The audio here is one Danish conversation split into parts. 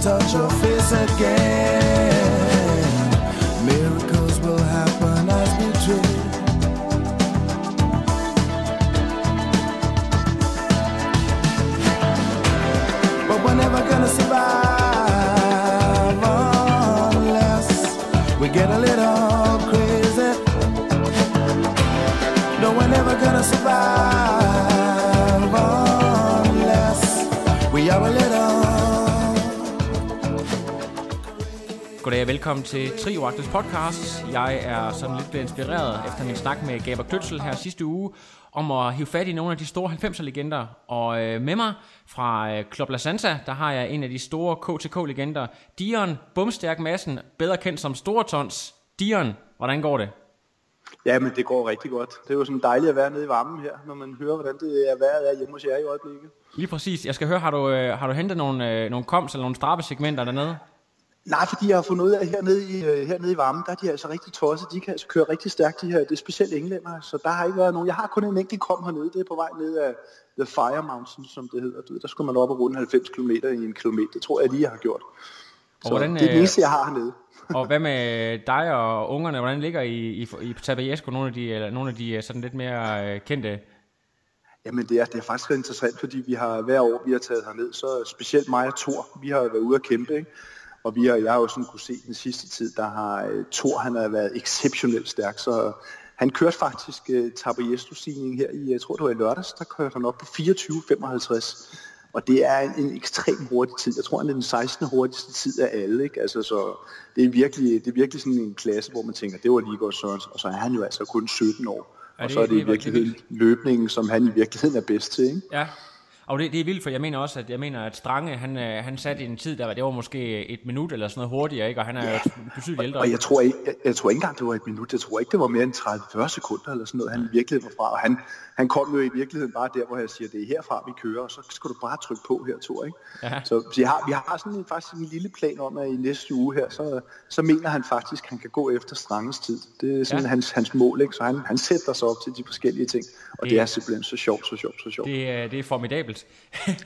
Touch your face again. Og velkommen til Trioagtes podcast. Jeg er sådan lidt blevet inspireret efter min snak med Gaber Kløtsel her sidste uge, om at hive fat i nogle af de store 90'er-legender. Og øh, med mig fra øh, Club La Santa, der har jeg en af de store KTK-legender, Dion Bumstærk Madsen, bedre kendt som Storetons. Dion, hvordan går det? Ja, men det går rigtig godt. Det er jo sådan dejligt at være nede i varmen her, når man hører, hvordan det er vejret er hjemme hos jer i øjeblikket. Lige præcis. Jeg skal høre, har du, øh, har du hentet nogle, øh, nogle koms eller nogle strappesegmenter dernede? Nej, fordi jeg har fundet ud af, at hernede i, øh, hernede i varmen, der er de altså rigtig tosset. De kan altså køre rigtig stærkt, de her. Det er specielt englænder, så der har ikke været nogen. Jeg har kun en enkelt kom hernede. Det er på vej ned af The Fire Mountain, som det hedder. Du ved, Der skulle man op og runde 90 km i en kilometer. Det tror jeg lige, jeg har gjort. Så hvordan, det er det øh, eneste, jeg har hernede. Og hvad med dig og ungerne? Hvordan ligger I i, i Tabajesco nogle af de, eller nogle af de øh, sådan lidt mere kendte? Jamen det er, det er faktisk ret interessant, fordi vi har hver år, vi har taget herned, så specielt mig og Thor, vi har været ude at kæmpe, ikke? Og vi har, jeg har jo sådan kunne se den sidste tid, der har uh, Thor, han har været exceptionelt stærk, så han kørte faktisk uh, Tabayesto-stigningen her i, jeg tror det var i lørdags, der kørte han op på 24.55. Og det er en, en ekstremt hurtig tid. Jeg tror, han er den 16. hurtigste tid af alle. Ikke? Altså, så det, er virkelig, det er virkelig sådan en klasse, hvor man tænker, det var lige godt Søren. Og så er han jo altså kun 17 år. Ja, og så er det, i virkelig virkeligheden løbningen, som han i virkeligheden er bedst til. Ikke? Ja, og det, det er vildt, for jeg mener også, at jeg mener, at Strange, han, øh, han satte i en tid, der var, det var måske et minut eller sådan noget hurtigere, ikke? og han er jo betydeligt ældre. Og jeg tror, ikke, jeg, jeg tror ikke engang, det var et minut. Jeg tror ikke, det var mere end 30-40 sekunder eller sådan noget, han i virkeligheden var fra. Og han, han kom jo i virkeligheden bare der, hvor jeg siger, det er herfra, vi kører, og så skal du bare trykke på her, Thor. Ikke? Ja. Så vi har, vi har sådan en, faktisk en lille plan om, at i næste uge her, så, så mener han faktisk, at han kan gå efter Stranges tid. Det er sådan Ja. ja. hans, hans mål, ikke? så han, han sætter sig op til de forskellige ting. Og Det- det, er simpelthen så sjovt, så sjovt, så sjovt. Det, er- det er formidabelt.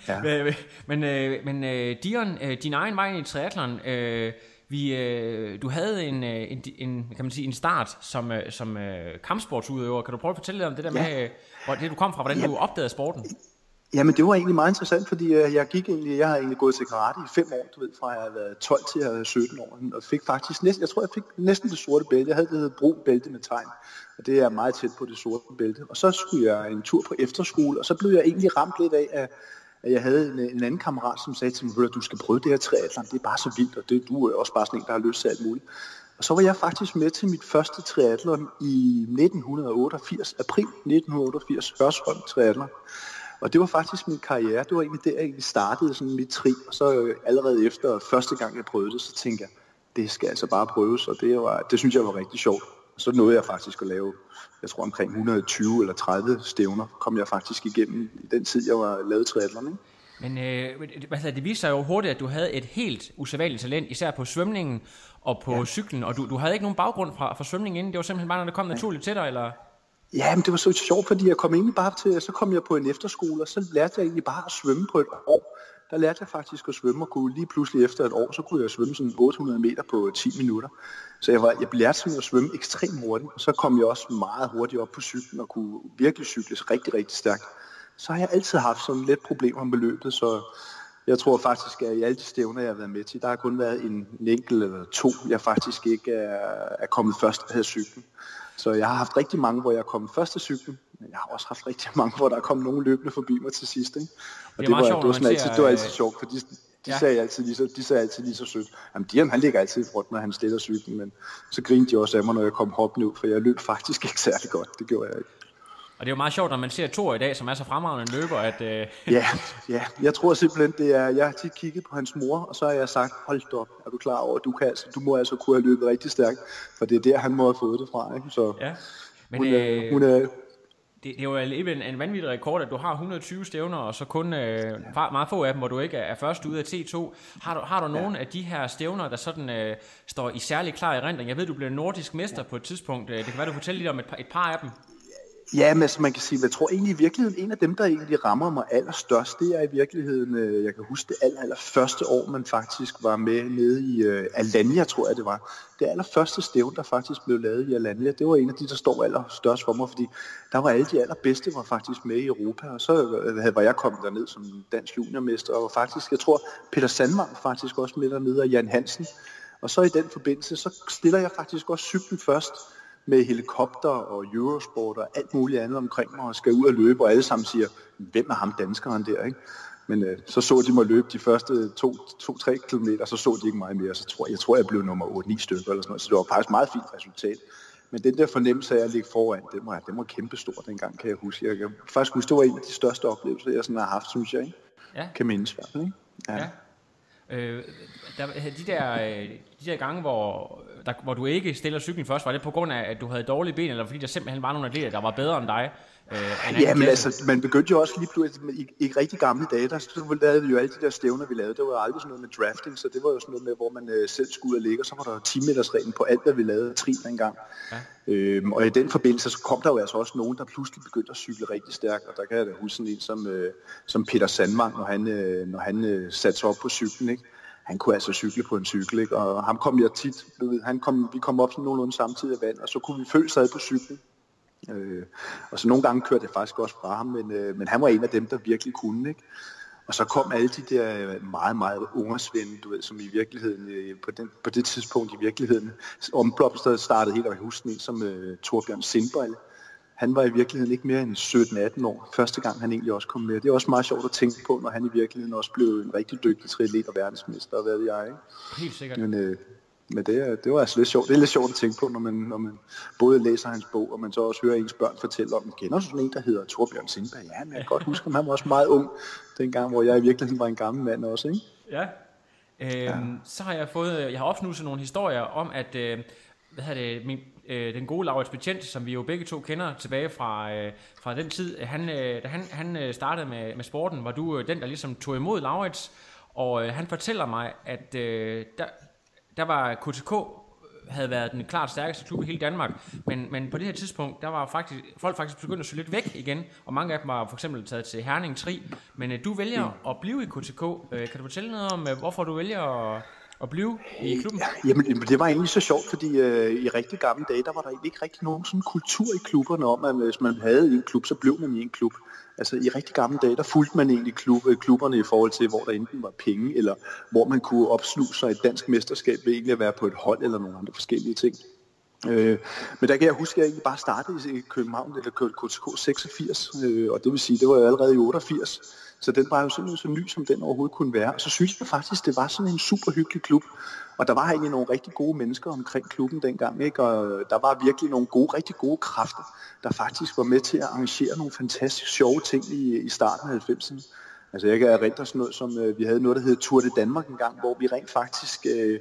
Ja. men men, øh, men øh, Dion, øh, din egen vej ind i triathlon, øh, vi, øh, du havde en, øh, en, en, kan man sige, en start som, øh, som øh, kampsportsudøver. Kan du prøve at fortælle lidt om det der Ja. med, øh, hvor det du kom fra, hvordan Ja. du opdagede sporten? Jamen det var egentlig meget interessant, fordi jeg gik egentlig, jeg har egentlig gået til karate i fem år, du ved, fra jeg har været 12 til jeg er 17 år, og fik faktisk næsten, jeg tror jeg fik næsten det sorte bælte, jeg havde det hedder brun bælte med tegn, og det er meget tæt på det sorte bælte, og så skulle jeg en tur på efterskole, og så blev jeg egentlig ramt lidt af, at, at jeg havde en, en anden kammerat, som sagde til mig, "Ved du, skal prøve det her triathlon, det er bare så vildt, og det, du er også bare sådan en, der har lyst til alt muligt. Og så var jeg faktisk med til mit første triathlon i 1988, april 1988, Hørsholm Triathlon. Og det var faktisk min karriere. Det var egentlig der, jeg egentlig startede sådan mit tri. Og så øh, allerede efter første gang, jeg prøvede det, så tænkte jeg, det skal altså bare prøves. Og det, var, det synes jeg var rigtig sjovt. Og så nåede jeg faktisk at lave, jeg tror omkring 120 eller 30 stævner, kom jeg faktisk igennem i den tid, jeg var lavet triathlon. Ikke? Men øh, hedder, det viste sig jo hurtigt, at du havde et helt usædvanligt talent, især på svømningen og på ja. cyklen. Og du, du havde ikke nogen baggrund fra, fra svømningen inden. Det var simpelthen bare, når det kom naturligt til dig, eller? Ja, men det var så sjovt, fordi jeg kom egentlig bare til, så kom jeg på en efterskole, og så lærte jeg egentlig bare at svømme på et år. Der lærte jeg faktisk at svømme, og kunne lige pludselig efter et år, så kunne jeg svømme sådan 800 meter på 10 minutter. Så jeg, var, jeg lærte sådan at svømme ekstremt hurtigt, og så kom jeg også meget hurtigt op på cyklen, og kunne virkelig cykles rigtig, rigtig stærkt. Så har jeg altid haft sådan lidt problemer med løbet, så Jeg tror faktisk, at i alle de stævner, jeg har været med til, der har kun været en, en enkelt eller to, jeg faktisk ikke er, er kommet først af cyklen. Så jeg har haft rigtig mange, hvor jeg er kommet først af cyklen, men jeg har også haft rigtig mange, hvor der er kommet nogen løbende forbi mig til sidst. Ikke? Og det, det, var, sjovt, det, var sådan altid, det var altid sjovt, for de, de, ja. sagde altid lige så, de sagde altid lige så sødt. Jamen, Dian, han ligger altid i front, når han stiller cyklen, men så grinede de også af mig, når jeg kom hoppende ud, for jeg løb faktisk ikke særlig godt. Det gjorde jeg ikke. Og det er jo meget sjovt, når man ser Thor i dag, som er så fremragende en løber, at... Øh... ja, ja, jeg tror simpelthen, det er... Jeg har tit kigget på hans mor, og så har jeg sagt, hold op, er du klar over, du, kan, altså, du må altså kunne have løbet rigtig stærkt, for det er der, han må have fået det fra, ikke? Så ja. Men, hun, øh, hun er, det, det er jo alligevel en, en vanvittig rekord, at du har 120 stævner, og så kun øh, meget få af dem, hvor du ikke er, først ude af T2. Har du, har du ja. nogle af de her stævner, der sådan øh, står i særlig klar erindring? Jeg ved, du blev nordisk mester på et tidspunkt. Det kan være, du fortæller lidt om et par, et par af dem. Ja, men altså, man kan sige, jeg tror egentlig i virkeligheden, en af dem, der egentlig rammer mig allerstørst, det er i virkeligheden, øh, jeg kan huske det aller, aller første år, man faktisk var med nede i uh, Alanya, tror jeg det var. Det allerførste stævn, der faktisk blev lavet i Alanya, det var en af de, der står allerstørst for mig, fordi der var alle de allerbedste, var faktisk med i Europa, og så øh, var jeg kommet derned som dansk juniormester, og faktisk, jeg tror, Peter Sandmark faktisk også med dernede, og Jan Hansen. Og så i den forbindelse, så stiller jeg faktisk også cyklen først, med helikopter og Eurosport og alt muligt andet omkring mig og skal ud og løbe, og alle sammen siger, hvem er ham danskeren der, ikke? Men øh, så så de mig løbe de første 2-3 km, så så de ikke mig mere. Så tror, jeg tror, jeg blev nummer 8-9 stykker eller sådan noget. Så det var faktisk et meget fint resultat. Men den der fornemmelse af at ligge foran, den var, den var kæmpestor dengang, kan jeg huske. Jeg kan faktisk huske, det var en af de største oplevelser, jeg sådan har haft, synes jeg. Ikke? Ja. Kan mindes ikke? Ja. ja. Øh, der, de, der, øh, de der gange, hvor, der, hvor du ikke stiller cyklen først, var det på grund af, at du havde dårlige ben, eller fordi der simpelthen var nogle atleter, der var bedre end dig? Øh, ja, men altså, man begyndte jo også lige pludselig, i, i rigtig gamle dage, der så lavede vi jo alle de der stævner, vi lavede. Det var aldrig sådan noget med drafting, så det var jo sådan noget med, hvor man øh, selv skulle ud og ligge, og så var der 10 meters reglen på alt, hvad vi lavede trin engang. Ja. Øhm, og i den forbindelse, så kom der jo altså også nogen, der pludselig begyndte at cykle rigtig stærkt, og der kan jeg da huske sådan en som, øh, som Peter Sandvang, når han, øh, når han øh, satte sig op på cyklen, ikke? han kunne altså cykle på en cykel, ikke? og ham kom jeg tit, du ved, han kom, vi kom op sådan nogenlunde samtidig af vand, og så kunne vi følge sig på cyklen. Øh, og så nogle gange kørte jeg faktisk også fra ham, men, øh, men han var en af dem, der virkelig kunne. Ikke? Og så kom alle de der meget, meget ungersvende, du ved, som i virkeligheden, øh, på, den, på det tidspunkt i virkeligheden, omblomstret startede helt, og jeg husker en som øh, Torbjørn Sindbøjle, han var i virkeligheden ikke mere end 17-18 år, første gang han egentlig også kom med. Det er også meget sjovt at tænke på, når han i virkeligheden også blev en rigtig dygtig triatlet og verdensmester, og hvad ved jeg, ikke? Helt sikkert. Men, øh, men det, det var altså lidt sjovt. Det er lidt sjovt at tænke på, når man, når man både læser hans bog, og man så også hører ens børn fortælle om, kender du sådan en, der hedder Torbjørn Sindberg? Ja, men jeg kan godt huske, at han var også meget ung, dengang, hvor jeg i virkeligheden var en gammel mand også, ikke? Ja. Øhm, ja. Så har jeg fået, øh, jeg har opsnuset nogle historier om, at øh, hvad hedder det, min, øh, den gode Laurits Betjent, som vi jo begge to kender tilbage fra, øh, fra den tid, øh, han, øh, da han, han øh, startede med, med sporten, var du øh, den, der ligesom tog imod Laurits, og øh, han fortæller mig, at øh, der, der var KTK havde været den klart stærkeste klub i hele Danmark, men, men på det her tidspunkt, der var faktisk, folk faktisk begyndt at søge lidt væk igen, og mange af dem var for eksempel taget til Herning Tri, men øh, du vælger mm. at blive i KTK. Øh, kan du fortælle noget om, øh, hvorfor du vælger at at blive i klubben? Ja, jamen, det var egentlig så sjovt, fordi øh, i rigtig gamle dage, der var der ikke rigtig nogen sådan kultur i klubberne om, at hvis man havde en klub, så blev man i en klub. Altså i rigtig gamle dage, der fulgte man egentlig klub, klubberne i forhold til, hvor der enten var penge, eller hvor man kunne opsluge sig et dansk mesterskab ved egentlig at være på et hold eller nogle andre forskellige ting. Øh, men der kan jeg huske, at jeg egentlig bare startede i København, eller KTK 86, øh, og det vil sige, det var jo allerede i 88. Så den var jo simpelthen så ny, som den overhovedet kunne være. Og så synes jeg faktisk, det var sådan en super hyggelig klub. Og der var egentlig nogle rigtig gode mennesker omkring klubben dengang, ikke? og der var virkelig nogle gode, rigtig gode kræfter, der faktisk var med til at arrangere nogle fantastisk sjove ting i, i starten af 90'erne. Altså jeg kan erindre sådan noget som, øh, vi havde noget, der hed Tour de Danmark engang, hvor vi rent faktisk øh,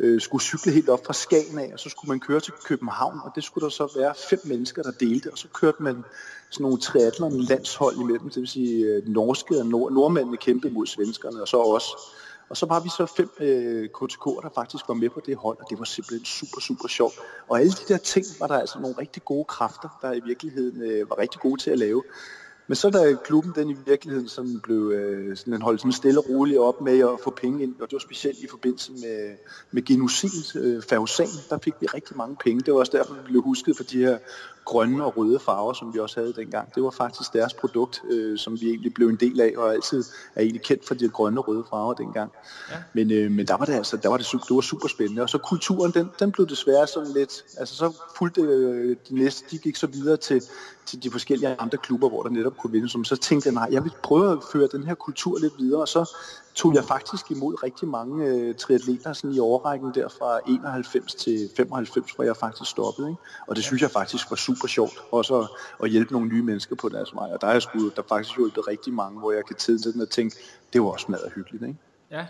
øh, skulle cykle helt op fra Skagen af, og så skulle man køre til København, og det skulle der så være fem mennesker, der delte, og så kørte man sådan nogle triathlon landshold imellem, det vil sige øh, norske og nord- nordmændene kæmpede mod svenskerne, og så også. Og så var vi så fem øh, KTK'er, der faktisk var med på det hold, og det var simpelthen super, super sjovt. Og alle de der ting var der altså nogle rigtig gode kræfter, der i virkeligheden øh, var rigtig gode til at lave. Men så da klubben den i virkeligheden sådan blev øh, sådan holdt sådan stille og roligt op med at få penge ind, og det var specielt i forbindelse med, med genosin, øh, der fik vi rigtig mange penge. Det var også derfor, vi blev husket for de her grønne og røde farver, som vi også havde dengang. Det var faktisk deres produkt, øh, som vi egentlig blev en del af, og altid er egentlig kendt for de grønne og røde farver dengang. Ja. Men, øh, men der var det altså, der var det, det var super spændende. Og så kulturen, den, den blev desværre sådan lidt, altså så fulgte øh, de næste, de gik så videre til, til de forskellige andre klubber, hvor der netop kunne vinde. Så tænkte jeg, nej, jeg vil prøve at føre den her kultur lidt videre, og så tog jeg faktisk imod rigtig mange øh, triatleter sådan i overrækken der fra 91 til 95, hvor jeg faktisk stoppede. Ikke? Og det synes jeg faktisk var super sjovt, også at, at hjælpe nogle nye mennesker på deres vej. Og der er jeg sgu, der faktisk hjulpet rigtig mange, hvor jeg kan til den og tænke, det var også meget hyggeligt. Ikke? Ja,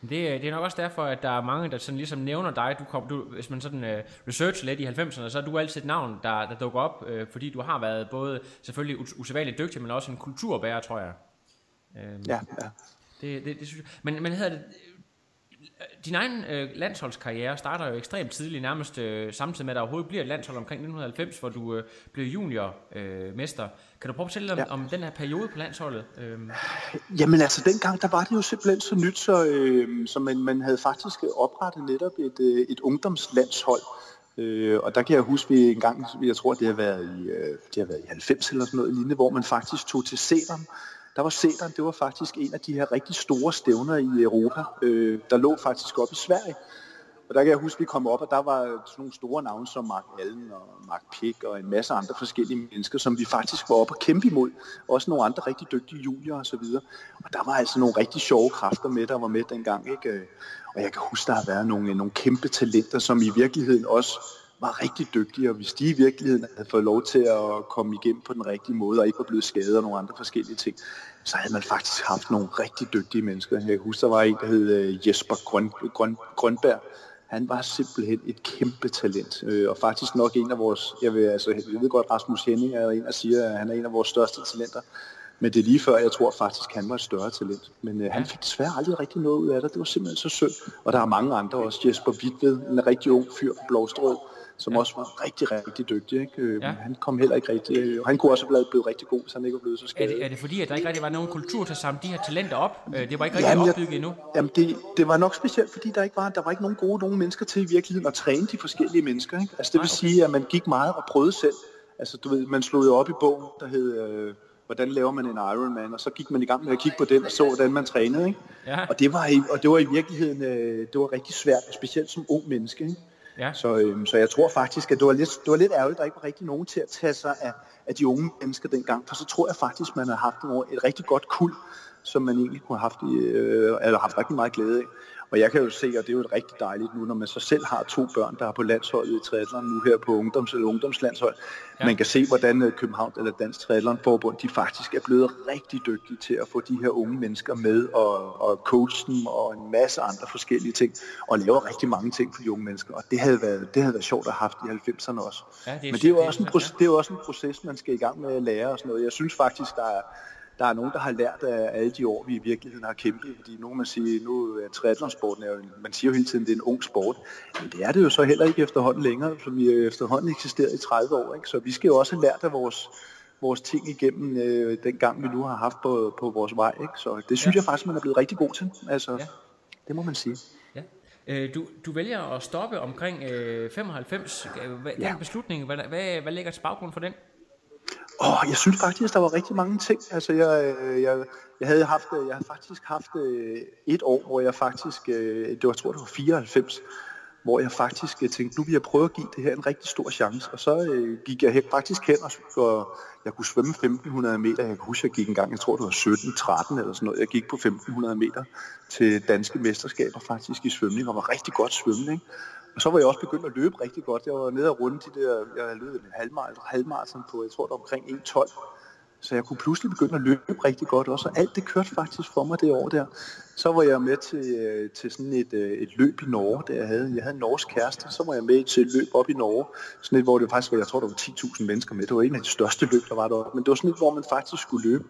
det, det er nok også derfor, at der er mange, der sådan ligesom nævner dig. Du kom, du, hvis man sådan uh, researcher lidt i 90'erne, så er du altid et navn, der, der dukker op, uh, fordi du har været både selvfølgelig usædvanligt dygtig, men også en kulturbærer, tror jeg. Um, ja, ja. Det, det, det synes jeg. Men, men hedder det, din egen øh, landsholdskarriere starter jo ekstremt tidligt, nærmest øh, samtidig med, at der overhovedet bliver et landshold omkring 1990, hvor du øh, blev juniormester. Øh, kan du prøve at fortælle om, ja. om den her periode på landsholdet? Øh? Jamen altså, dengang der var det jo simpelthen så nyt, så, øh, så man, man havde faktisk oprettet netop et, øh, et ungdomslandshold. Øh, og der kan jeg huske, at vi en gang, jeg tror, det har været i, øh, det har været i 90 eller sådan noget lignende, hvor man faktisk tog til Sæderen, der var Sæderen, det var faktisk en af de her rigtig store stævner i Europa, øh, der lå faktisk op i Sverige. Og der kan jeg huske, at vi kom op, og der var sådan nogle store navne som Mark Allen og Mark Pick og en masse andre forskellige mennesker, som vi faktisk var oppe og kæmpe imod. Også nogle andre rigtig dygtige julier og så videre. Og der var altså nogle rigtig sjove kræfter med, der var med dengang. Ikke? Og jeg kan huske, der har været nogle, nogle kæmpe talenter, som i virkeligheden også var rigtig dygtige, og hvis de i virkeligheden havde fået lov til at komme igennem på den rigtige måde, og ikke var blevet skadet og nogle andre forskellige ting, så havde man faktisk haft nogle rigtig dygtige mennesker. Jeg kan huske, der var en, der hed øh, Jesper Grøn, Grøn, Grønberg. Han var simpelthen et kæmpe talent, øh, og faktisk nok en af vores, jeg, vil, altså, jeg ved godt, Rasmus Henning er en, der siger, at han er en af vores største talenter, men det er lige før, jeg tror faktisk, han var et større talent. Men øh, han fik desværre aldrig rigtig noget ud af det. Det var simpelthen så synd. Og der er mange andre også. Jesper Witved, en rigtig ung fyr på Blåstrød, som ja. også var rigtig, rigtig dygtig. Ikke? Øh, ja. Han kom heller ikke rigtig... Øh, han kunne også have blevet rigtig god, hvis han ikke var blevet så skadet. Er det, er det fordi, at der ikke rigtig var nogen kultur til at samle de her talenter op? Øh, det var ikke rigtig jamen, opbygget endnu? Jamen, det, det var nok specielt, fordi der ikke var, der var ikke nogen gode nogen mennesker til i virkeligheden at træne de forskellige mennesker. Ikke? Altså, det vil sige, at man gik meget og prøvede selv. Altså, du ved, man slog jo op i bogen, der hed... Øh, hvordan laver man en Ironman, og så gik man i gang med at kigge på den og så, hvordan man trænede. Ikke? Ja. Og, det var i, og det var i virkeligheden øh, det var rigtig svært, specielt som ung menneske. Ikke? Ja. Så, øhm, så jeg tror faktisk, at det var, lidt, det var lidt ærgerligt, at der ikke var rigtig nogen til at tage sig af, af de unge mennesker dengang. For så tror jeg faktisk, man har haft et rigtig godt kul, som man egentlig kunne have haft, i, øh, eller haft rigtig meget glæde af. Og jeg kan jo se, og det er jo rigtig dejligt nu, når man så selv har to børn, der er på landsholdet i triathlon nu her på ungdoms- eller ungdomslandshold. Ja. Man kan se, hvordan øh, København eller Dansk Triathlon Forbund, de faktisk er blevet rigtig dygtige til at få de her unge mennesker med og, og coache dem og en masse andre forskellige ting. Og laver rigtig mange ting for de unge mennesker. Og det havde været, det havde været sjovt at have haft i 90'erne også. Ja, det Men det er, jo også en proces, det er jo også en proces, man skal i gang med at lære og sådan noget. Jeg synes faktisk, der er, der er nogen, der har lært af alle de år, vi i virkeligheden har kæmpet. Fordi nu man siger, nu triathlonsporten, er jo, man siger jo hele tiden, det er en ung sport. Men det er det jo så heller ikke efterhånden længere, for vi er efterhånden eksisteret i 30 år. Ikke? Så vi skal jo også have lært af vores, vores ting igennem øh, den gang, vi nu har haft på, på vores vej. Ikke? Så det synes ja. jeg faktisk, man er blevet rigtig god til. Altså, ja. Det må man sige. Ja. Øh, du, du vælger at stoppe omkring øh, 95. Hvad, ja. Den beslutning, hvad, hvad, hvad ligger til baggrund for den? Åh, jeg synes faktisk, der var rigtig mange ting. Altså, jeg, øh, jeg, jeg havde haft, øh, jeg havde faktisk haft øh, et år, hvor jeg faktisk, det var, jeg tror det var 94, hvor jeg faktisk tænkte, nu vil jeg prøve at give det her en rigtig stor chance. Og så øh, gik jeg faktisk hen, og for, jeg kunne svømme 1500 meter. Jeg kan huske, jeg gik en gang, jeg tror det var 17-13 eller sådan noget. Jeg gik på 1500 meter til danske mesterskaber faktisk i svømning, og var rigtig godt svømning. Ikke? Og så var jeg også begyndt at løbe rigtig godt. Jeg var nede og runde de der, jeg løb en halvmarathon på, jeg tror det omkring 1.12. Så jeg kunne pludselig begynde at løbe rigtig godt også, og alt det kørte faktisk for mig det år der. Så var jeg med til, øh, til sådan et, øh, et løb i Norge, der jeg havde. Jeg havde en norsk kæreste, så var jeg med til et løb op i Norge. Sådan et, hvor det faktisk var, jeg tror, der var 10.000 mennesker med. Det var en af de største løb, der var deroppe. Men det var sådan et, hvor man faktisk skulle løbe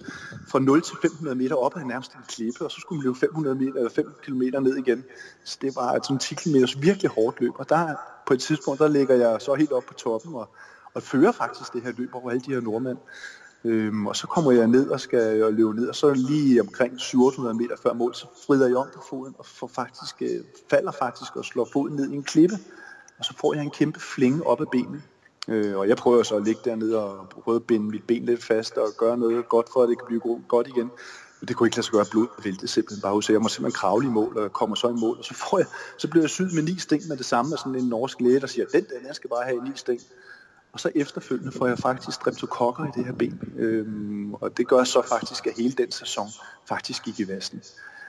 fra 0 til 500 meter op ad nærmest en klippe, og så skulle man løbe 500 meter, eller 5 km ned igen. Så det var sådan 10 km virkelig hårdt løb. Og der, på et tidspunkt, der ligger jeg så helt op på toppen og, og fører faktisk det her løb over alle de her nordmænd. Øhm, og så kommer jeg ned og skal jeg løbe ned, og så lige omkring 700 meter før mål, så frider jeg om på foden og får faktisk, øh, falder faktisk og slår foden ned i en klippe. Og så får jeg en kæmpe flinge op ad benet. Øh, og jeg prøver så at ligge dernede og prøve at binde mit ben lidt fast og gøre noget godt for, at det kan blive godt igen. Men det kunne ikke lade sig gøre blod væltede simpelthen bare så jeg må simpelthen kravle i mål og kommer så i mål. Og så, får jeg, så bliver jeg syet med ni sting med det samme af sådan en norsk læge, der siger, den der, den skal bare have ni sting. Og så efterfølgende får jeg faktisk streptokokker i det her ben. Øhm, og det gør så faktisk, at hele den sæson faktisk gik i vasten.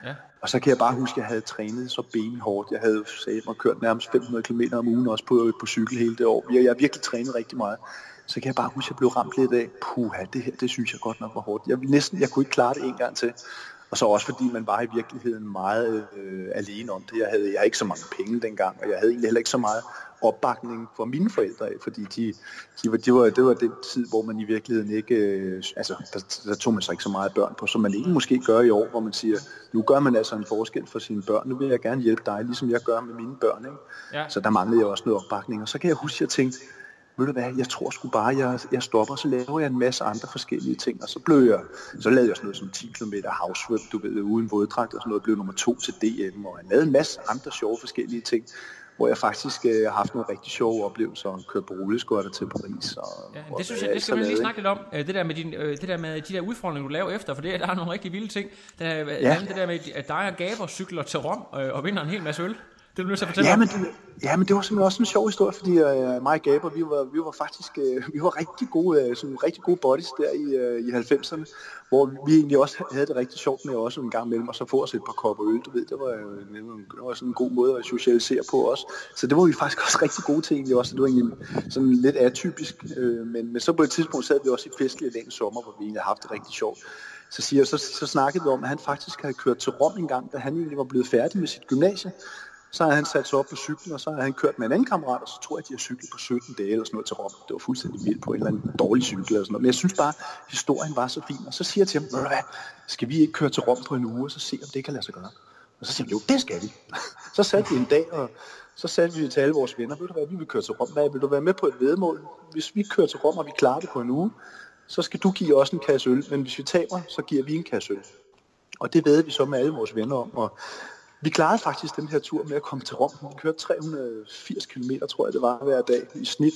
Ja. Og så kan jeg bare huske, at jeg havde trænet så benhårdt. Jeg havde sagt mig kørt nærmest 500 km om ugen også på, på cykel hele det år. Jeg, jeg har virkelig trænet rigtig meget. Så kan jeg bare huske, at jeg blev ramt lidt af, puha, det her, det synes jeg godt nok var hårdt. Jeg, næsten, jeg kunne ikke klare det en gang til. Og så også fordi man var i virkeligheden meget øh, alene om det. Jeg havde, jeg havde ikke så mange penge dengang, og jeg havde egentlig heller ikke så meget opbakning fra mine forældre af, fordi de, de var, de var, det var den tid, hvor man i virkeligheden ikke, øh, altså der, der tog man sig ikke så meget børn på, som man ikke måske gør i år, hvor man siger, nu gør man altså en forskel for sine børn, nu vil jeg gerne hjælpe dig, ligesom jeg gør med mine børn. Ikke? Ja. Så der manglede jeg også noget opbakning, og så kan jeg huske, at jeg tænkte, ved du hvad, jeg tror sgu bare, jeg, jeg stopper, så laver jeg en masse andre forskellige ting, og så blev jeg, så lavede jeg sådan noget som 10 km house du ved, uden våddragt og sådan noget, blev nummer to til DM, og jeg lavede en masse andre sjove forskellige ting, hvor jeg faktisk øh, har haft nogle rigtig sjove oplevelser og kørt på rulleskøjter til Paris. Og, ja, det synes jeg, det skal vi lige snakke lidt om, øh, det der med, din, øh, det der med de der udfordringer, du laver efter, for det, der er nogle rigtig vilde ting. Der, ja. Det der med, at dig og Gaber cykler til Rom øh, og vinder en hel masse øl. Det vil du nødt fortælle ja, men det, ja, men det var simpelthen også en sjov historie, fordi uh, mig og Gaber, vi var, vi var faktisk uh, vi var rigtig gode, uh, sådan rigtig gode buddies der i, uh, i 90'erne, hvor vi egentlig også havde det rigtig sjovt med også en gang imellem, og så få os et par kopper øl, du ved, det var, uh, det var sådan en god måde at socialisere på os. Så det var vi faktisk også rigtig gode til egentlig også, det var egentlig sådan lidt atypisk, uh, men, men så på et tidspunkt sad vi også i festlige længde sommer, hvor vi egentlig havde haft det rigtig sjovt. Så, siger, så, så snakkede vi om, at han faktisk havde kørt til Rom en gang, da han egentlig var blevet færdig med sit gymnasie. Så har han sat sig op på cyklen, og så har han kørt med en anden kammerat, og så tror jeg, at de har cyklet på 17 dage eller sådan noget til Rom. Det var fuldstændig vildt på en eller anden dårlig cykel eller sådan noget. Men jeg synes bare, at historien var så fin. Og så siger jeg til ham, hvad, skal vi ikke køre til Rom på en uge, og så se, om det kan lade sig gøre? Og så siger han, jo, det skal vi. så satte vi en dag, og så satte vi til alle vores venner, ved du hvad, vi vil køre til Rom. Hvad, vil du være med på et vedmål? Hvis vi kører til Rom, og vi klarer det på en uge, så skal du give os en kasse øl, men hvis vi taber, så giver vi en kasse øl. Og det ved vi så med alle vores venner om, og vi klarede faktisk den her tur med at komme til Rom. Vi kørte 380 km, tror jeg det var, hver dag i snit.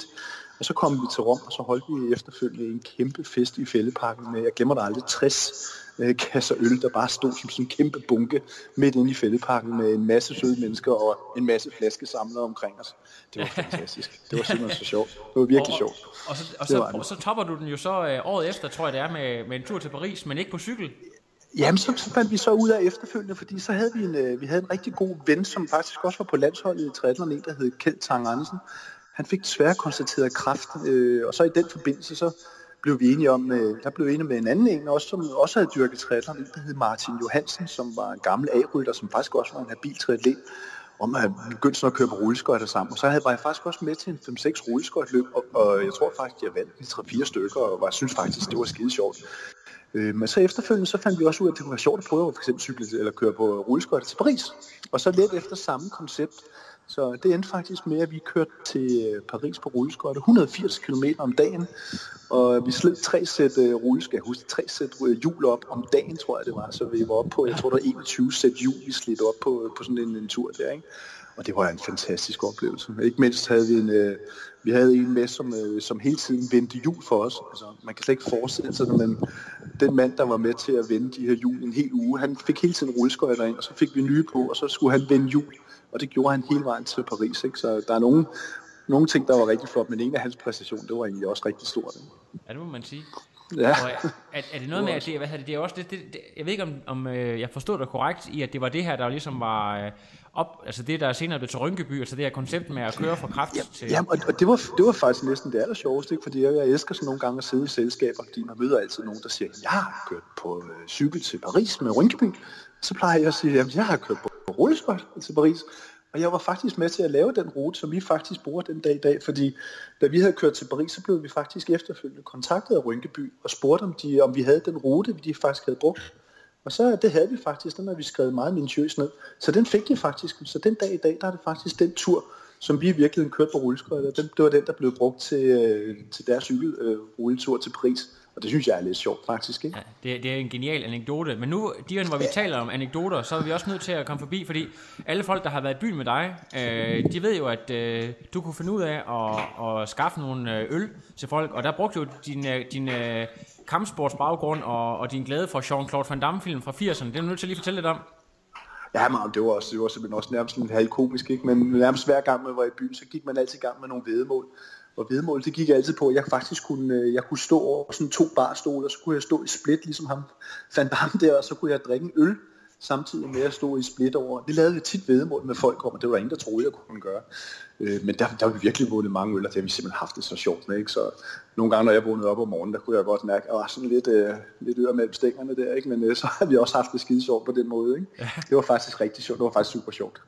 Og så kom vi til Rom, og så holdt vi efterfølgende en kæmpe fest i fældeparken med, jeg glemmer det aldrig, 60 øh, kasser øl, der bare stod som sådan en kæmpe bunke midt inde i fældeparken med en masse søde mennesker og en masse flaskesamlere omkring os. Det var fantastisk. Det var simpelthen så sjovt. Det var virkelig og, sjovt. Og, så, og, så, og så topper du den jo så øh, året efter, tror jeg det er, med, med en tur til Paris, men ikke på cykel. Jamen, så, fandt vi så ud af efterfølgende, fordi så havde vi en, øh, vi havde en rigtig god ven, som faktisk også var på landsholdet i triathlon, en der hed Kjeld Tang Andersen. Han fik desværre konstateret kræft, øh, og så i den forbindelse, så blev vi enige om, øh, der blev vi enige med en anden en, også, som også havde dyrket triathlon, en der hed Martin Johansen, som var en gammel A-rytter, som faktisk også var en habil triatlet, om at begynde sådan at køre på rulleskøjter sammen. Og så havde, var jeg faktisk også med til en 5-6 rulleskøjtløb, og, og jeg tror faktisk, jeg vandt de 3-4 stykker, og jeg synes faktisk, det var skide sjovt. Øh, men så efterfølgende så fandt vi også ud af, at det kunne være sjovt at prøve at for eksempel cykle eller køre på rulleskøjter til Paris. Og så lidt efter samme koncept. Så det endte faktisk med, at vi kørte til øh, Paris på rulleskøjter 180 km om dagen. Og vi sled tre sæt uh, rulleskøjter, jeg husker tre sæt øh, hjul op om dagen, tror jeg det var. Så vi var oppe på, jeg tror der var 21 sæt hjul, vi slid op på, på sådan en, en tur der. Ikke? Og det var en fantastisk oplevelse. Ikke mindst havde vi en, øh, vi havde en med, som, øh, som hele tiden vendte jul for os. Altså, man kan slet ikke forestille sig, men den mand, der var med til at vende de her jul en hel uge, han fik hele tiden rulleskøjter ind, og så fik vi nye på, og så skulle han vende jul. Og det gjorde han hele vejen til Paris. Ikke? Så der er nogle, nogle ting, der var rigtig flot, men en af hans præstationer, det var egentlig også rigtig stort. Ikke? Ja, det må man sige. Ja. Og er, er det noget med, at det, hvad det, det er også det, det, det, jeg ved ikke om, om øh, jeg forstod dig korrekt i, at det var det her, der ligesom var øh, op, altså det der senere blev til Rynkeby, altså det her koncept med at køre fra kraft ja, til... Ja, og, det, var, det var faktisk næsten det aller sjoveste, ikke? fordi jeg, jeg elsker sådan nogle gange at sidde i selskaber, fordi man møder altid nogen, der siger, jeg har kørt på øh, cykel til Paris med Rynkeby. Så plejer jeg at sige, at jeg har kørt på rulleskøjt til Paris. Og jeg var faktisk med til at lave den rute, som vi faktisk bruger den dag i dag, fordi da vi havde kørt til Paris, så blev vi faktisk efterfølgende kontaktet af Rynkeby og spurgte, om, de, om vi havde den rute, de faktisk havde brugt. Og så det havde vi faktisk, den har vi skrevet meget minutiøst ned. Så den fik jeg faktisk. Så den dag i dag, der er det faktisk den tur, som vi i virkeligheden kørte på rulleskøjter. Den, det var den, der blev brugt til, øh, til deres cykelrulletur øh, til Paris. Og det synes jeg er lidt sjovt faktisk, ikke? Ja, det, det er en genial anekdote. Men nu, Dion, hvor vi taler om anekdoter, så er vi også nødt til at komme forbi, fordi alle folk, der har været i byen med dig, øh, de ved jo, at øh, du kunne finde ud af at, at skaffe nogle øh, øl til folk, og der brugte du din, øh, din øh, kampsportsbaggrund og, og din glæde for Jean-Claude Van Damme-film fra 80'erne. Det er du nødt til at lige fortælle lidt om. Ja, men det var, også, det var simpelthen også nærmest en halv komisk, ikke? men nærmest hver gang man var i byen, så gik man altid i gang med nogle vedemål. Og vedmål, det gik altid på, at jeg faktisk kunne, øh, jeg kunne stå over sådan to barstole, og så kunne jeg stå i split, ligesom ham fandt ham der, og så kunne jeg drikke en øl, samtidig med at stå i split over. Det lavede vi tit vedmål med folk om, og det var ingen, der troede, jeg kunne gøre. Øh, men der, der har vi virkelig vundet mange øl, og det har vi simpelthen haft det så sjovt med. Ikke? Så nogle gange, når jeg vågnede op om morgenen, der kunne jeg godt mærke, at jeg var sådan lidt, øh, lidt ør mellem stængerne der, ikke? men øh, så har vi også haft det skide sjovt på den måde. Ikke? Det var faktisk rigtig sjovt, det var faktisk super sjovt.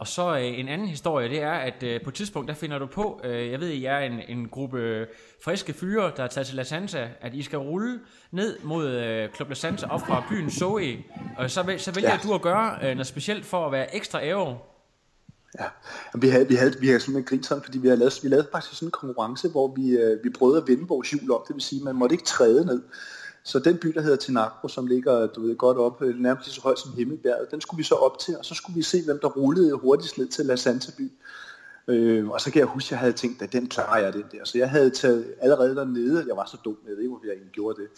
Og så øh, en anden historie, det er, at øh, på et tidspunkt, der finder du på, øh, jeg ved, I er en, en gruppe friske fyre, der er taget til La Santa, at I skal rulle ned mod øh, Club La Santa op fra byen Zoe, og så, så vælger ja. du at gøre øh, noget specielt for at være ekstra ære. Ja, vi havde, vi havde, vi havde simpelthen grint sådan, fordi vi havde lavet, vi lavede faktisk sådan en konkurrence, hvor vi, øh, vi prøvede at vinde vores hjul op, det vil sige, man måtte ikke træde ned. Så den by, der hedder Tinagro, som ligger du ved, godt op, øh, nærmest lige så højt som Himmelbjerget, den skulle vi så op til, og så skulle vi se, hvem der rullede hurtigst ned til La Santa by. Øh, og så kan jeg huske, at jeg havde tænkt, at den klarer jeg, den der. Så jeg havde taget allerede dernede, jeg var så dum, jeg ved ikke, hvorfor jeg egentlig gjorde det.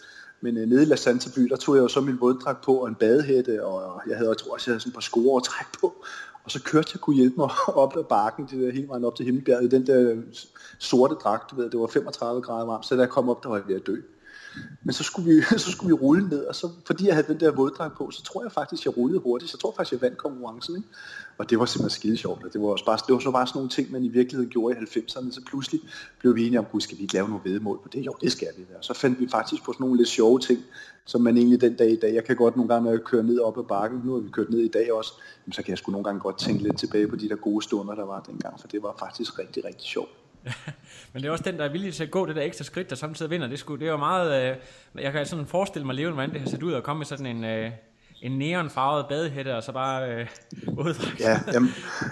Men øh, nede i La Santa by, der tog jeg jo så min våddragt på og en badehætte, og jeg havde, jeg tror også, jeg havde sådan et par sko og træk på. Og så kørte jeg kunne hjælpe mig op ad bakken, det der, hele vejen op til Himmelbjerget, den der øh, sorte dragt, du ved, det var 35 grader varmt, så da jeg kom op, der var jeg ved at dø. Men så skulle, vi, så skulle vi rulle ned, og så, fordi jeg havde den der våddragt på, så tror jeg faktisk, jeg rullede hurtigt. Så jeg tror faktisk, jeg vandt konkurrencen. Ikke? Og det var simpelthen skide sjovt. Det var, også bare, det var så bare sådan nogle ting, man i virkeligheden gjorde i 90'erne. Så pludselig blev vi enige om, skal vi ikke lave nogle vedmål på det? Jo, det skal vi. Da. Så fandt vi faktisk på sådan nogle lidt sjove ting, som man egentlig den dag i dag, jeg kan godt nogle gange, når jeg kører ned op ad bakken, nu har vi kørt ned i dag også, så kan jeg sgu nogle gange godt tænke lidt tilbage på de der gode stunder, der var dengang, for det var faktisk rigtig, rigtig sjovt. Men det er også den, der er villig til at gå det der ekstra skridt, der samtidig vinder. Det, skulle, det er jo meget... Øh, jeg kan sådan forestille mig levende, hvordan det har set ud at komme med sådan en... Øh, en neonfarvet badehætte, og så bare øh, uddragt. Ja, jamen,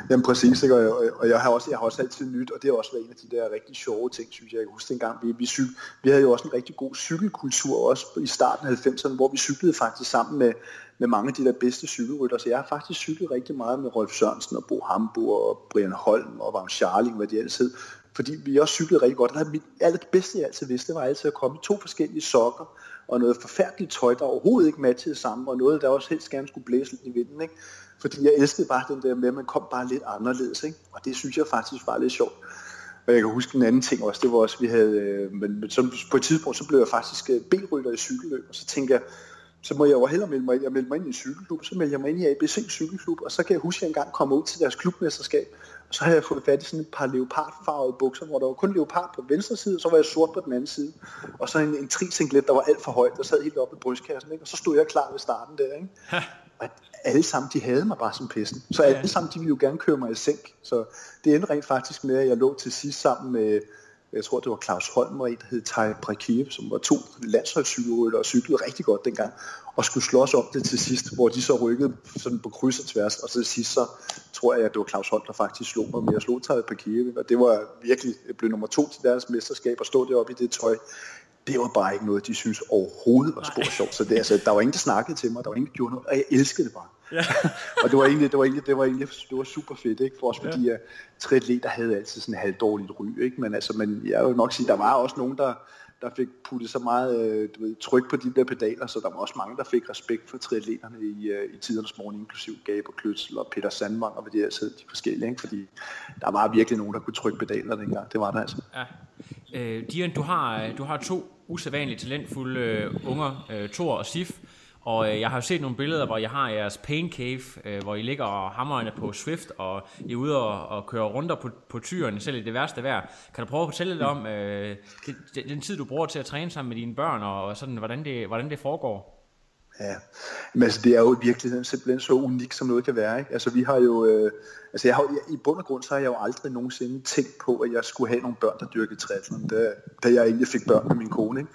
jamen præcis, ikke? Og, og, jeg, har også, jeg har også altid nyt, og det har også været en af de der rigtig sjove ting, synes jeg. Jeg husker huske dengang, vi, vi, cyk, vi havde jo også en rigtig god cykelkultur, også i starten af 90'erne, hvor vi cyklede faktisk sammen med, med mange af de der bedste cykelrytter. Så jeg har faktisk cyklet rigtig meget med Rolf Sørensen og Bo Hamburg og Brian Holm og Vagn Charling, hvad de altid fordi vi også cyklede rigtig godt. Og mit allerbedste, jeg altid vidste, det var altid at komme i to forskellige sokker, og noget forfærdeligt tøj, der overhovedet ikke matchede sammen, og noget, der også helst gerne skulle blæse lidt i vinden. Ikke? Fordi jeg elskede bare den der med, at man kom bare lidt anderledes. Ikke? Og det synes jeg faktisk var lidt sjovt. Og jeg kan huske en anden ting også, det var også, vi havde, øh, men så på et tidspunkt, så blev jeg faktisk øh, B-rytter i cykelløb, og så tænkte jeg, så må jeg jo hellere melde mig ind. Jeg meldte mig ind i en cykelklub, så meldte jeg mig ind i ABC cykelklub, og så kan jeg huske, at jeg engang kom ud til deres klubmesterskab, så havde jeg fået fat i sådan et par leopardfarvede bukser, hvor der var kun leopard på venstre side, og så var jeg sort på den anden side. Og så en, en trisinglet, der var alt for højt, der sad helt oppe i brystkassen. Ikke? Og så stod jeg klar ved starten der. Ikke? Og alle sammen, de havde mig bare som pesten. Så alle sammen, de ville jo gerne køre mig i sænk. Så det endte rent faktisk med, at jeg lå til sidst sammen med jeg tror det var Claus Holm og en, der hed Tai Prekiev, som var to landsholdscykelrytter og cyklede rigtig godt dengang, og skulle slås om det til sidst, hvor de så rykkede sådan på kryds og tværs, og så til sidst så tror jeg, at det var Claus Holm, der faktisk slog mig med at slå Tai Prekiev, og det var virkelig, jeg blev nummer to til deres mesterskab, og stå deroppe i det tøj, det var bare ikke noget, de synes overhovedet var spor sjovt. Så det, altså, der var ingen, der snakkede til mig, der var ingen, der gjorde noget, og jeg elskede det bare. Ja. og det var egentlig, det var egentlig, det var egentlig, det var super fedt, ikke? For os, fordi ja. triatleter havde altid sådan en halvdårligt ry, ikke? Men altså, men jeg vil nok sige, der var også nogen, der, der fik puttet så meget øh, du ved, tryk på de der pedaler, så der var også mange, der fik respekt for triatleterne i, øh, i tidernes morgen, inklusiv Gaber Kløtsel og Peter Sandvang og hvad de altså de forskellige, ikke? fordi der var virkelig nogen, der kunne trykke pedaler dengang. Det var der altså. Ja. Øh, Dian, du har, du har to usædvanligt talentfulde øh, unger, øh, Thor og Sif, og øh, jeg har jo set nogle billeder, hvor jeg har jeres pain cave, øh, hvor I ligger og hammerne på Swift, og I er ude og, og kører rundt på, på tyren, selv i det værste vejr. Kan du prøve at fortælle lidt om øh, den, den tid, du bruger til at træne sammen med dine børn, og sådan, hvordan det, hvordan det foregår? Ja, men altså det er jo i virkeligheden simpelthen så unikt, som noget kan være. Ikke? Altså vi har jo, øh, altså jeg har, jeg, i bund og grund så har jeg jo aldrig nogensinde tænkt på, at jeg skulle have nogle børn, der dyrkede triathlon, da, da jeg egentlig fik børn med min kone. Ikke?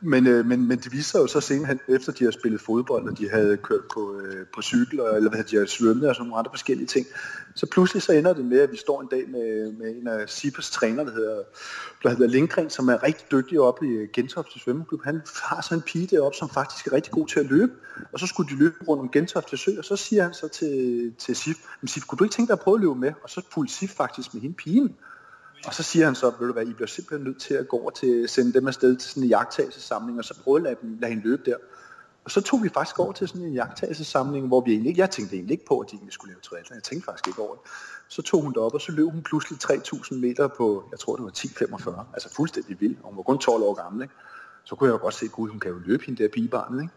Men, øh, men, men det viser jo så senere, efter de har spillet fodbold, og de havde kørt på, øh, på cykel, eller hvad de har svømmet og sådan nogle andre forskellige ting, så pludselig så ender det med, at vi står en dag med, med en af Sipers træner, der hedder, der hedder Lindgren, som er rigtig dygtig oppe i øh, Gentofte Svømmeklub. Han har så en pige deroppe, som faktisk er rigtig god til at løbe, og så skulle de løbe rundt om Gentofte Sø, og så siger han så til, til Sif, men Sif, kunne du ikke tænke dig jeg prøvet at løbe med? Og så fulgte faktisk med hende pigen. Og så siger han så, ved du hvad, I bliver simpelthen nødt til at gå over til at sende dem afsted til sådan en jagttagelsesamling, og så prøve at lade, dem, lade hende løbe der. Og så tog vi faktisk over til sådan en jagttagelsesamling, hvor vi egentlig ikke, jeg tænkte egentlig ikke på, at de egentlig skulle lave triathlon. Jeg tænkte faktisk ikke over det. Så tog hun op, og så løb hun pludselig 3.000 meter på, jeg tror det var 10.45. Altså fuldstændig vild. Hun var kun 12 år gammel, ikke? Så kunne jeg jo godt se, gud, hun kan jo løbe hende der pigebarnet, ikke?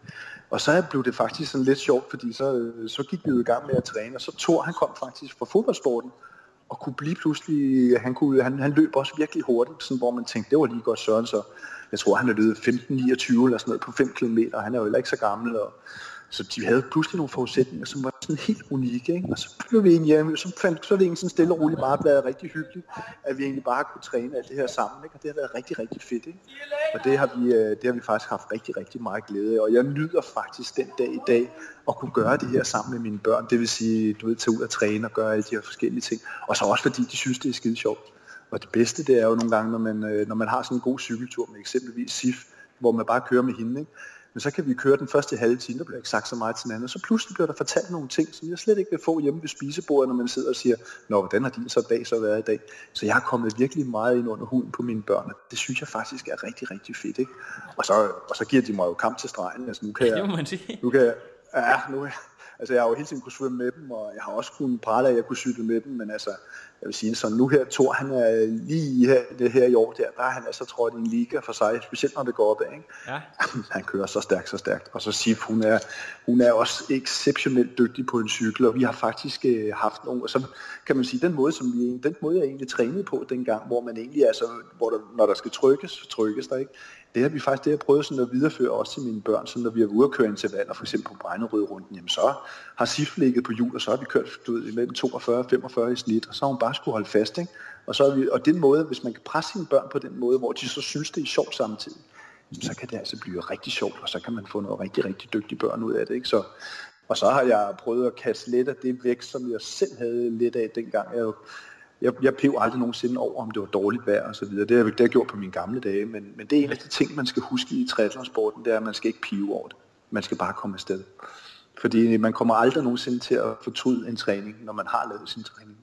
Og så blev det faktisk sådan lidt sjovt, fordi så, øh, så gik vi jo i gang med at træne, og så Thor, han kom faktisk fra fodboldsporten, og kunne blive pludselig, han, kunne, han, han løb også virkelig hurtigt, sådan, hvor man tænkte, det var lige godt Søren, så jeg tror, han er løbet 15-29 eller sådan noget på 5 km, og han er jo heller ikke så gammel, og så de havde pludselig nogle forudsætninger, som var sådan helt unikke. Ikke? Og så blev vi egentlig, så, fandt, så er det egentlig sådan stille og roligt bare blevet rigtig hyggeligt, at vi egentlig bare kunne træne alt det her sammen. Ikke? Og det har været rigtig, rigtig fedt. Ikke? Og det har, vi, øh, det har vi faktisk haft rigtig, rigtig meget glæde af. Og jeg nyder faktisk den dag i dag at kunne gøre det her sammen med mine børn. Det vil sige, du ved, tage ud og træne og gøre alle de her forskellige ting. Og så også fordi de synes, det er skide sjovt. Og det bedste, det er jo nogle gange, når man, øh, når man har sådan en god cykeltur med eksempelvis SIF, hvor man bare kører med hende, ikke? Men så kan vi køre den første halve time, der bliver ikke sagt så meget til hinanden, og så pludselig bliver der fortalt nogle ting, som jeg slet ikke vil få hjemme ved spisebordet, når man sidder og siger, Nå, hvordan har din så dag så været i dag? Så jeg har kommet virkelig meget ind under huden på mine børn, og det synes jeg faktisk er rigtig, rigtig fedt. Ikke? Og, så, og så giver de mig jo kamp til stregen. Altså, nu kan jeg. Nu kan jeg, ja, nu, altså jeg har jo hele tiden kunne svømme med dem, og jeg har også kunnet prale at jeg kunne cykle med dem, men altså, jeg vil sige sådan, nu her, Thor, han er lige her, det her i år der, der er han altså trådt i en liga for sig, specielt når det går opad, ikke? Ja. Han kører så stærkt, så stærkt. Og så Sif, hun er, hun er også exceptionelt dygtig på en cykel, og vi har faktisk øh, haft nogle, og så kan man sige, den måde, som vi, den måde, jeg egentlig trænede på dengang, hvor man egentlig, altså, hvor der, når der skal trykkes, så trykkes der ikke det har vi faktisk det har prøvet sådan at videreføre også til mine børn, så når vi har været ude at køre intervaller, for eksempel på Brejnerød runden, jamen så har SIF ligget på jul, og så har vi kørt du ved, imellem 42 og 45 i snit, og så har hun bare skulle holde fast. Ikke? Og, så vi, og den måde, hvis man kan presse sine børn på den måde, hvor de så synes, det er sjovt samtidig, så kan det altså blive rigtig sjovt, og så kan man få noget rigtig, rigtig dygtige børn ud af det. Ikke? Så, og så har jeg prøvet at kaste lidt af det væk, som jeg selv havde lidt af dengang. Jeg jeg, jeg pev aldrig nogensinde over, om det var dårligt vejr og så videre. Det har jeg, det har jeg gjort på mine gamle dage, men, men det er en af de ting, man skal huske i triathlonsporten, det er, at man skal ikke pive over det. Man skal bare komme afsted. Fordi man kommer aldrig nogensinde til at fortryde en træning, når man har lavet sin træning.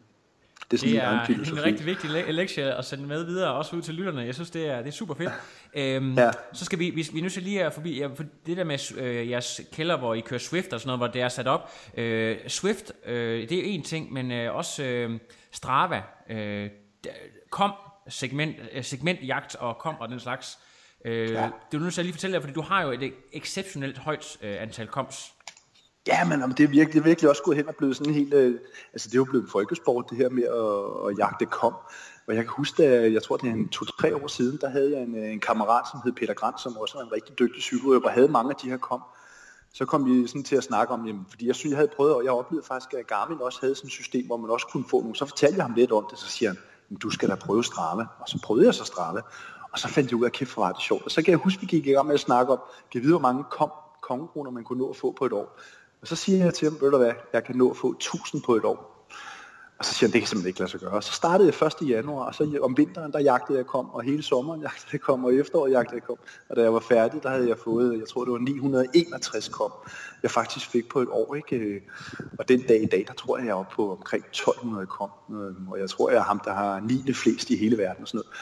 Det er, sådan det er en, en rigtig vigtig le- lektie at sende med videre, også ud til lytterne. Jeg synes, det er, det er super fedt. Øhm, ja. Så skal vi, vi, vi nu så lige forbi, ja, for det der med øh, jeres kælder, hvor I kører Swift og sådan noget, hvor det er sat op. Øh, Swift, øh, det er en ting, men øh, også øh, Strava, øh, kom segment, øh, segmentjagt og kom og den slags. Øh, ja. Det er nu så lige fortælle dig, fordi du har jo et exceptionelt højt øh, antal koms. Ja, men det er virkelig, det er virkelig også gået hen og blevet sådan en helt... Øh, altså det er jo blevet en folkesport, det her med at, at jagte kom. Og jeg kan huske, at jeg tror, det er en to-tre år siden, der havde jeg en, øh, en kammerat, som hed Peter Grant, som også var en rigtig dygtig cykelrytter, og havde mange af de her kom. Så kom vi sådan til at snakke om, jamen, fordi jeg synes, jeg havde prøvet, og jeg oplevede faktisk, at Garmin også havde sådan et system, hvor man også kunne få nogle. Så fortalte jeg ham lidt om det, så siger han, du skal da prøve Strava. Og så prøvede jeg så Strava. Og så fandt jeg ud af, at kæft, hvor var det sjovt. Og så kan jeg huske, at vi gik i gang med at snakke om, kan vide, hvor mange kom, kongekroner man kunne nå at få på et år. Og så siger jeg til ham, ved du hvad, jeg kan nå at få 1000 på et år. Og så siger han, det kan simpelthen ikke lade sig gøre. Så startede jeg 1. januar, og så om vinteren, der jagtede jeg kom, og hele sommeren jagtede jeg kom, og efteråret jagtede jeg kom. Og da jeg var færdig, der havde jeg fået, jeg tror det var 961 kom, jeg faktisk fik på et år. Ikke? Og den dag i dag, der tror jeg, jeg er oppe på omkring 1200 kom. Øh, og jeg tror, jeg er ham, der har 9. flest i hele verden og sådan noget.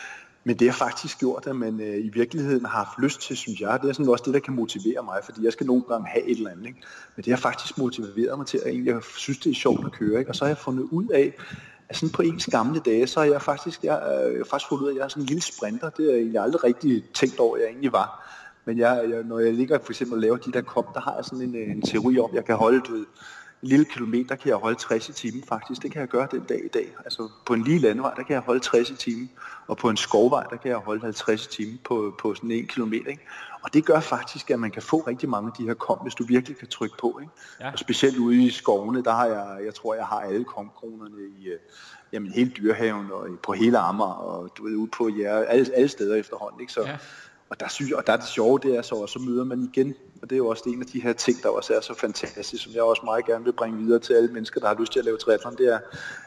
Men det har faktisk gjort, at man øh, i virkeligheden har haft lyst til, synes jeg, det er sådan også det, der kan motivere mig, fordi jeg skal nogle gange have et eller andet. Ikke? Men det har faktisk motiveret mig til, at egentlig, jeg synes, det er sjovt at køre. Ikke? Og så har jeg fundet ud af, at sådan på ens gamle dage, så har jeg faktisk, jeg, øh, jeg har faktisk fundet ud af, at jeg er sådan en lille sprinter. Det har jeg egentlig aldrig rigtig tænkt over, at jeg egentlig var. Men jeg, jeg, når jeg ligger for eksempel og laver de der kop, der har jeg sådan en, øh, en teori om, at jeg kan holde, du en lille kilometer kan jeg holde 60 i timen faktisk. Det kan jeg gøre den dag i dag. Altså på en lige landevej, der kan jeg holde 60 i timen. Og på en skovvej, der kan jeg holde 50 i timen på, på sådan en kilometer. Ikke? Og det gør faktisk, at man kan få rigtig mange af de her kom, hvis du virkelig kan trykke på. Ikke? Ja. Og specielt ude i skovene, der har jeg, jeg tror, jeg har alle komkronerne i øh, jamen, hele dyrehaven og på hele Amager og du ved, ude på ja, alle, alle steder efterhånden. Ikke? Så, Ja. og der, synes, og der er det sjove, det er så, og så møder man igen, og det er jo også en af de her ting, der også er så fantastisk, som jeg også meget gerne vil bringe videre til alle mennesker, der har lyst til at lave triathlon, det er,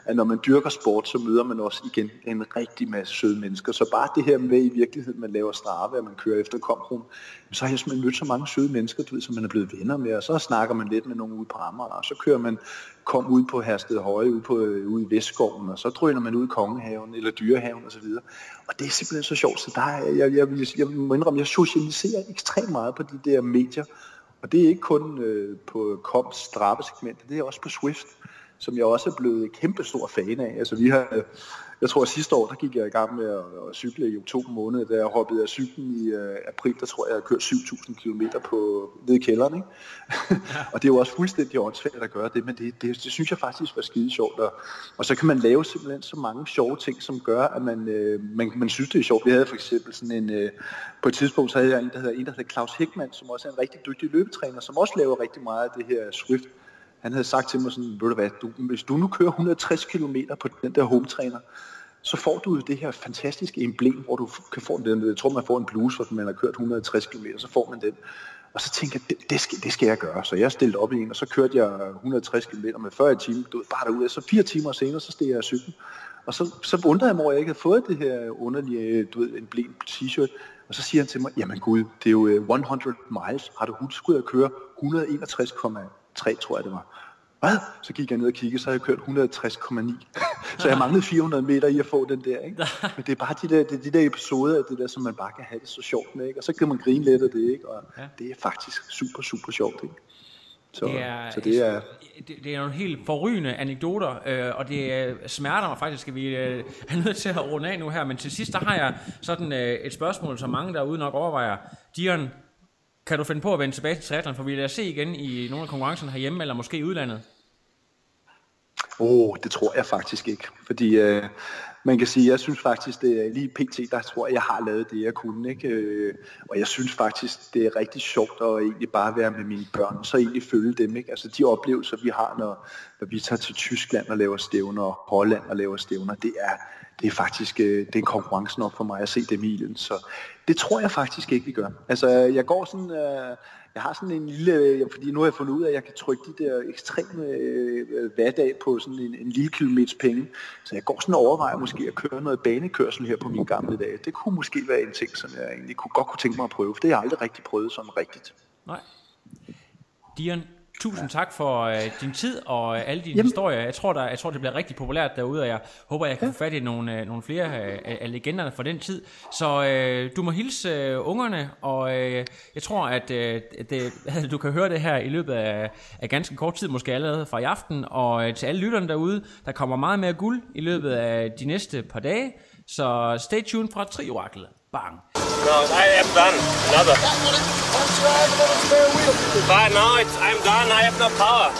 at når man dyrker sport, så møder man også igen en rigtig masse søde mennesker. Så bare det her med i virkeligheden, man laver strave, at man kører efter komrum, så har jeg simpelthen mødt så mange søde mennesker, du ved, som man er blevet venner med, og så snakker man lidt med nogen ude på Amager, og så kører man kom ud på Hersted Høje, ude, på, øh, ude i Vestskoven, og så drøner man ud i Kongehaven eller Dyrehaven osv. Og det er simpelthen så sjovt, så der er, jeg, jeg, vil, jeg må indrømme, jeg socialiserer ekstremt meget på de der medier, og det er ikke kun øh, på COMs straffesegment, det er også på Swift, som jeg også er blevet kæmpe stor fan af. Altså vi har, jeg tror at sidste år, der gik jeg i gang med at, at cykle i oktober måned, da jeg hoppede af cyklen i øh, april, der tror jeg, jeg har kørt 7.000 km på, ned i kælderen. Ikke? og det er jo også fuldstændig åndssvagt at gøre det, men det, det, det synes jeg faktisk var skide sjovt. Og, og så kan man lave simpelthen så mange sjove ting, som gør, at man, øh, man, man synes, det er sjovt. Vi havde for eksempel sådan en, øh, på et tidspunkt, så havde jeg en, der hedder, en, der hedder Claus Hickman, som også er en rigtig dygtig løbetræner, som også laver rigtig meget af det her Swift han havde sagt til mig sådan, ved du hvad, du, hvis du nu kører 160 km på den der home trainer, så får du det her fantastiske emblem, hvor du kan få den, jeg tror man får en bluse, hvis man har kørt 160 km, så får man den. Og så tænkte jeg, det, det, skal, det skal jeg gøre. Så jeg stillede op i en, og så kørte jeg 160 km med 40 timer, du bare derude. så fire timer senere, så steg jeg af cyklen. Og så, så undrede jeg mig at jeg ikke havde fået det her underlige, du ved, en emblem t-shirt. Og så siger han til mig, jamen gud, det er jo øh, 100 miles, har du husket at køre 161,1 3, tror jeg det var. Hvad? Så gik jeg ned og kiggede, så havde jeg kørt 160,9. så jeg manglede 400 meter i at få den der. Ikke? Men det er bare de der, det de der episoder af det der, som man bare kan have det så sjovt med. Ikke? Og så kan man grine lidt af det. Ikke? Og ja. det er faktisk super, super sjovt. Ikke? Så det er, så det er det, det er nogle helt forrygende anekdoter, øh, og det øh, smerter mig faktisk, at vi øh, er nødt til at runde af nu her. Men til sidst, der har jeg sådan øh, et spørgsmål, som mange derude nok overvejer. Dion, kan du finde på at vende tilbage til triathlon, for vi lader se igen i nogle af konkurrencerne herhjemme, eller måske i udlandet? Åh, oh, det tror jeg faktisk ikke. Fordi øh, man kan sige, jeg synes faktisk, det er lige pt, der tror jeg, jeg har lavet det, jeg kunne. Ikke? Øh, og jeg synes faktisk, det er rigtig sjovt at egentlig bare være med mine børn, så egentlig følge dem. Ikke? Altså de oplevelser, vi har, når, når vi tager til Tyskland og laver stævner, og Holland og laver stævner, det er, det er faktisk øh, det er konkurrencen op for mig at se dem i ilden. Så det tror jeg faktisk ikke, vi gør. Altså jeg går sådan... Øh, jeg har sådan en lille, øh, fordi nu har jeg fundet ud af, at jeg kan trykke de der ekstreme øh, hverdag på sådan en, en lille kilometers penge. Så jeg går sådan og overvejer måske at køre noget banekørsel her på mine gamle dage. Det kunne måske være en ting, som jeg egentlig kunne, godt kunne tænke mig at prøve, for det har jeg aldrig rigtig prøvet sådan rigtigt. Nej. Dion, tusind tak for øh, din tid og øh, alle dine Jamen. historier. Jeg tror, der, jeg tror, det bliver rigtig populært derude, og jeg håber, jeg kan få fat i nogle, øh, nogle flere øh, af legenderne fra den tid. Så øh, du må hilse øh, ungerne, og øh, jeg tror, at øh, det, du kan høre det her i løbet af, af ganske kort tid, måske allerede fra i aften. Og øh, til alle lytterne derude, der kommer meget mere guld i løbet af de næste par dage. Så stay tuned fra Trioraklet. Bang. No, I am done. Another. But no, it's, I'm done. I have no power.